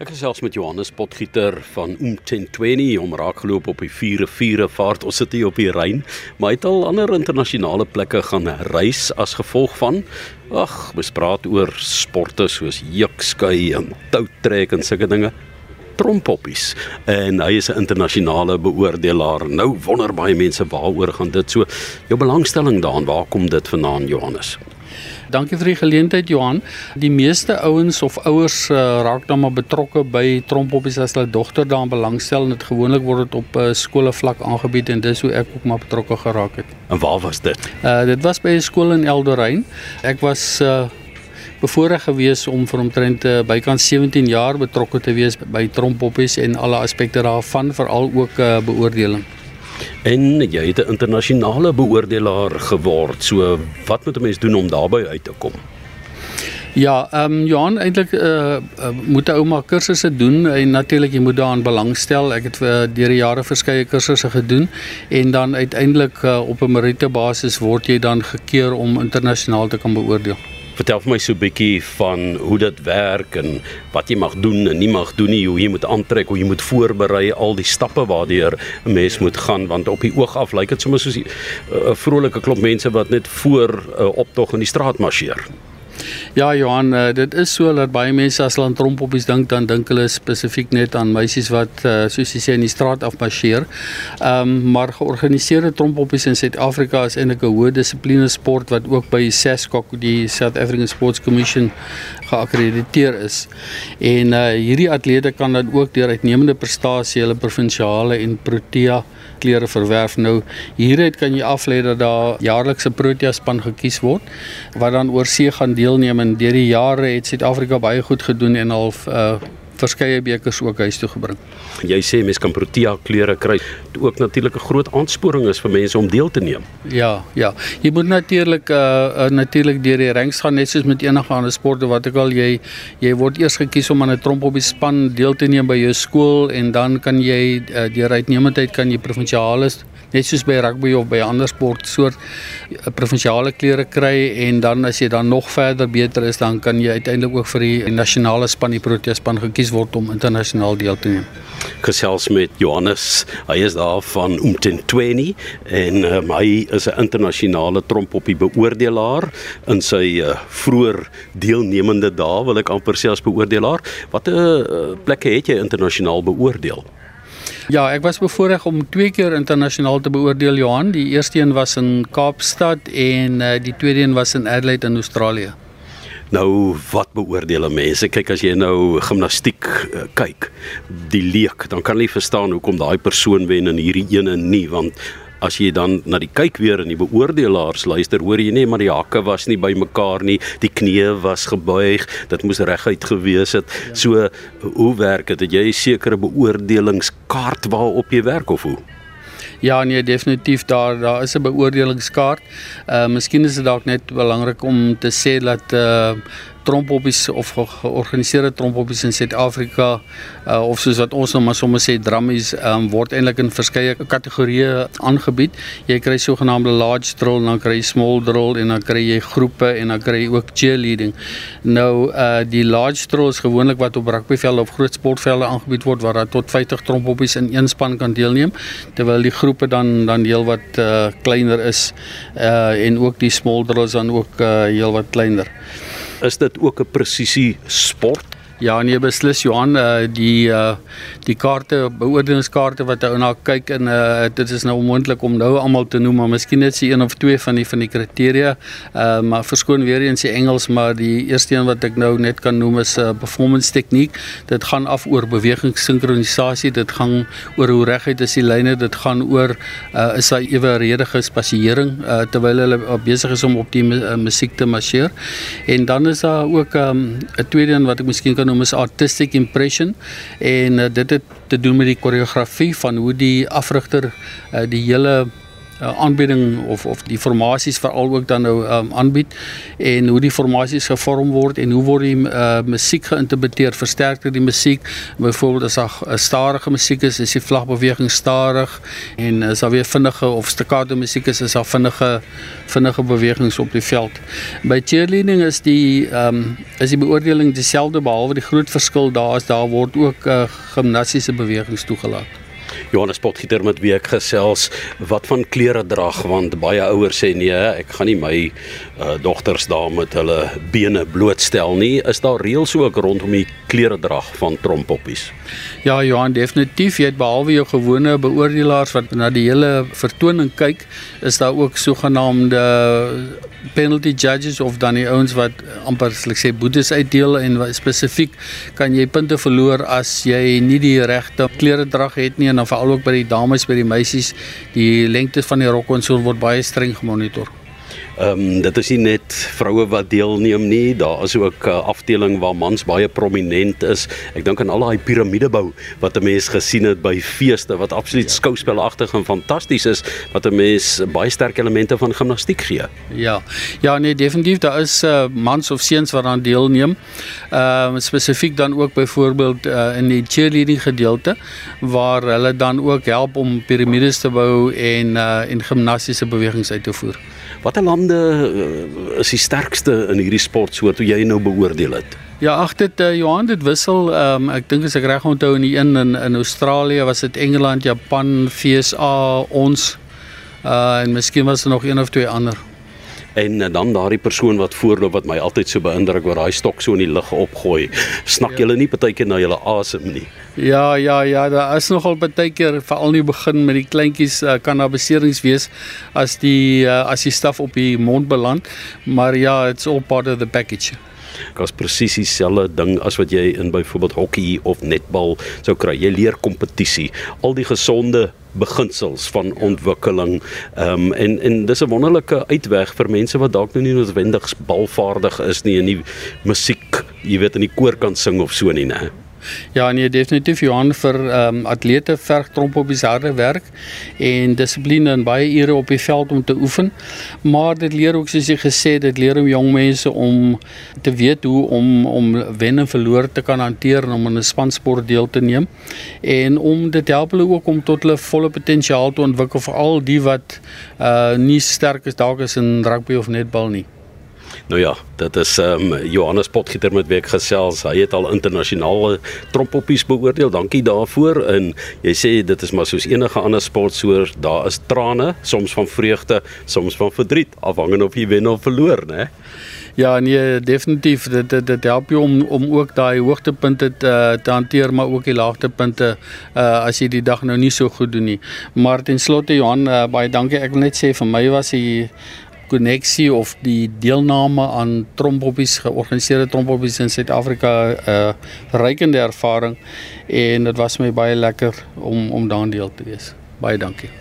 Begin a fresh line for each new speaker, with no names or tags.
Ek gesels met Johannes Potgieter van om raak geloop op die vier riviere vaart. Ons sit hier op die Ryn, maar hy het al ander internasionale plekke gaan reis as gevolg van ag, praat oor sporte soos jukskei en toutrek en sulke dinge. Trompoppies en hy is 'n internasionale beoordelaar. Nou wonder baie mense waaroor gaan dit so. Jou belangstelling daarin, waar kom dit vandaan Johannes?
Dankie vir die geleentheid Johan. Die meeste ouens of ouers uh, raak dan maar betrokke by trompoppies as hulle dogter daarin belangstel en dit gewoonlik word dit op uh, skole vlak aangebied en dis hoe ek ook maar betrokke geraak het.
En waar was dit?
Uh dit was by 'n skool in Eldorein. Ek was uh bevoorreg gewees om vir omtrent uh, bykans 17 jaar betrokke te wees by trompoppies en alle aspekte daarvan, veral ook uh, beoordeling.
En jy het 'n internasionale beoordelaar geword. So wat moet 'n mens doen om daarbey uit te kom?
Ja, ehm um, Johan, eintlik uh, uh moet 'n ouma kursusse doen en natuurlik jy moet daaraan belangstel. Ek het uh, deur die jare verskeie kursusse gedoen en dan uiteindelik uh, op 'n meriete basis word jy dan gekeur om internasionaal te kan beoordeel.
Vertel vir my so 'n bietjie van hoe dit werk en wat jy mag doen en nie mag doen nie, hoe jy moet aantrek, hoe jy moet voorberei, al die stappe waardeur 'n mens moet gaan want op die oog af lyk dit sommer soos 'n uh, vrolike klomp mense wat net voor 'n uh, optog in die straat marcheer.
Ja Johan, uh, dit is so dat baie mense as hulle aan trompoppies dink, dan dink hulle spesifiek net aan meisies wat uh, soos jy sê in die straat afmarcheer. Ehm um, maar georganiseerde trompoppies in Suid-Afrika is eintlik 'n hoë dissipline sport wat ook by SASCOC, die South African Sports Commission geakkrediteer is. En uh, hierdie atlete kan dan ook deur uitnemende prestasie hulle provinsiale en Protea klere verwerf. Nou hieruit kan jy aflei dat daar jaarlikse Protea span gekies word wat dan oor see gaan deelneem en deur die jare het Suid-Afrika baie goed gedoen en al uh, verskeie bekers ook huis toe gebring.
Jy sê mense kan Protea kleure kry. Dit ook natuurlik 'n groot aansporing is vir mense om deel te neem.
Ja, ja. Jy moet natuurlik uh, uh natuurlik deur die ranks gaan net soos met enige ander sporte wat ek al jy jy word eers gekies om aan 'n tromp op die span deel te neem by jou skool en dan kan jy uh, deur uitnemendheid kan jy provinsiale net soos by rugby of by 'n ander sport soort eh, provinsiale klere kry en dan as jy dan nog verder beter is dan kan jy uiteindelik ook vir die nasionale span die Protea span gekies word om internasionaal deel te neem.
Gesels met Johannes, hy is daar van Umtentweni en um, hy is 'n internasionale trompoppie beoordelaar in sy uh, vroeër deelnemende dae wil ek amper sê as beoordelaar. Watter uh, plekke het jy internasionaal beoordeel?
Ja, ek was bevoorreg om twee keer internasionaal te beoordeel Johan. Die eerste een was in Kaapstad en uh, die tweede een was in Adelaide in Australië.
Nou wat beoordeel mense? Kyk as jy nou gimnastiek uh, kyk, die leek, dan kan jy verstaan hoekom daai persoon wen en hierdie ene nie want as jy dan na die kyk weer en die beoordelaars luister, hoor jy nie maar die hakke was nie bymekaar nie, die knieë was gebuig, dit moes reguit gewees het. Ja. So hoe werk dit? Het jy 'n sekere beoordelingskaart waarop jy werk of hoe?
Ja nee definitief daar daar is 'n beoordelingskaart. Uh miskien is dit dalk net belangrik om te sê dat uh trompoppies of georganiseerde trompoppies in Suid-Afrika uh, of soos wat ons nou maar sommer sê drummies um, word eintlik in verskeie kategorieë aangebied. Jy kry sogenaamde large drill, dan kry jy small drill en dan kry jy groepe en dan kry jy ook cheerleading. Nou uh die large drill is gewoonlik wat op rugbyvelde of groot sportvelde aangebied word waar daar tot 50 trompoppies in een span kan deelneem terwyl die groepe dan dan heel wat uh kleiner is uh en ook die small drills dan ook uh heel wat kleiner
is dit ook 'n presisie sport
Ja nee beslis Johan uh, die uh, die kaarte beoordelingskaarte wat ou na kyk en uh, dit is nou onmoontlik om nou almal te noem maar miskien net se een of twee van die van die kriteria. Uh, maar verskoon weer eens die Engels maar die eerste een wat ek nou net kan noem is 'n uh, performance tegniek dit gaan af oor bewegingsinkronisasie dit gaan oor hoe reguit is die lyne dit gaan oor uh, is daar eweredige spasiering uh, terwyl hulle uh, besig is om op die uh, musiek te marcheer. En dan is daar ook ehm, 'n um, tweede een wat ek miskien kan genoem is artistic impression en uh, dit het te doen met die koreografie van hoe die afrigter uh, die hele uh, aanbieding of of die formasies veral ook dan nou um, aanbied en hoe die formasies gevorm word en hoe word die uh, musiek geïnterpreteer. Versterker die musiek. Byvoorbeeld as daar 'n stadige musiek is is die vlagbeweging stadig en as daar weer vinnige of staccato musiek is is daar vinnige vinnige bewegings op die veld. By cheerleading is die ehm um, is die beoordeling dieselfde behalwe die groot verskil daar is daar word ook uh, gimnastiese bewegings toegelaat
Johannes Potgieter met wie ek gesels wat van klere drag want baie ouers sê nee, ek gaan nie my uh, dogters daar met hulle bene blootstel nie. Is daar reëls ook rondom die klere drag van trompoppies?
Ja, Johan, definitief. Jy het behalwe jou gewone beoordelaars wat na die hele vertoning kyk, is daar ook sogenaamde penalty judges of dan die ouens wat amper sê boetes uitdeel en spesifiek kan jy punte verloor as jy nie die regte klere drag het nie en dan veral ook by die dames by die meisies die lengte van die rok en so word baie streng gemonitor.
Ehm um, dit is nie net vroue wat deelneem nie, daar is ook 'n uh, afdeling waar mans baie prominent is. Ek dink aan al daai piramidebou wat 'n mens gesien het by feeste wat absoluut ja. skouspelagtig en fantasties is, wat 'n mens baie sterk elemente van gimnastiek gee.
Ja. Ja, nee, definitief daar is uh, mans of seuns wat aan deelneem. Ehm uh, spesifiek dan ook byvoorbeeld uh, in die cheerleading gedeelte waar hulle dan ook help om piramides te bou en uh, en gimnastiese bewegings uit te voer.
Watter lande uh, is die sterkste in hierdie sportsoort wat jy nou beoordeel het?
Ja, ag dit uh, Johan dit wissel. Um, ek dink as ek reg onthou in die een in in Australië was dit Engeland, Japan, VSA, ons uh en miskien was daar nog een of twee ander
en eh, dan daardie persoon wat voorloop wat my altyd so beïndruk waar daai stok so in die lug opgooi. Snak ja. julle nie partykeer na julle asem nie.
Ja, ja, ja, daar is nogal partykeer veral nie begin met die kleintjies uh, kan daar beserings wees as die uh, as die staf op die mond beland, maar ja, it's all part of the package.
Dit is presies dieselfde ding as wat jy in byvoorbeeld hokkie of netbal sou kry. Jy leer kompetisie, al die gesonde beginsels van ontwikkeling. Ehm um, en en dis 'n wonderlike uitweg vir mense wat dalk nou nie noodwendig balvaardig is nie in die musiek, jy weet in die koor kan sing of so nie, né?
Ja, nee, definitief Johan vir ehm um, atlete verg tromp op die harde werk en dissipline en baie ure op die veld om te oefen. Maar dit leer ook soos jy gesê, dit leer om jong mense om te weet hoe om om wen en verloor te kan hanteer en om in 'n spansport deel te neem en om dit help hulle ook om tot hulle volle potensiaal te ontwikkel veral die wat uh nie sterk is dalk is in rugby of netbal nie.
Nou ja, dit is ehm um, Johannes Potgieter met wie ek gesels. Hy het al internasionale trompoppies beoordeel. Dankie daarvoor. En jy sê dit is maar soos enige ander sportsoort, daar is trane, soms van vreugde, soms van verdriet, afhangende of jy wen of verloor, né?
Ja, nee, definitief. Dit dit, dit help jou om om ook daai hoogtepunte te, te hanteer, maar ook die laagtepunte uh as jy die dag nou nie so goed doen nie. Maar ten slotte Johan, uh, baie dankie. Ek wil net sê vir my was die koneksie of die deelname aan trompoppies georganiseerde trompoppies in Suid-Afrika 'n uh, eh, verrykende ervaring en dit was my baie lekker om om daarin deel te wees. Baie dankie.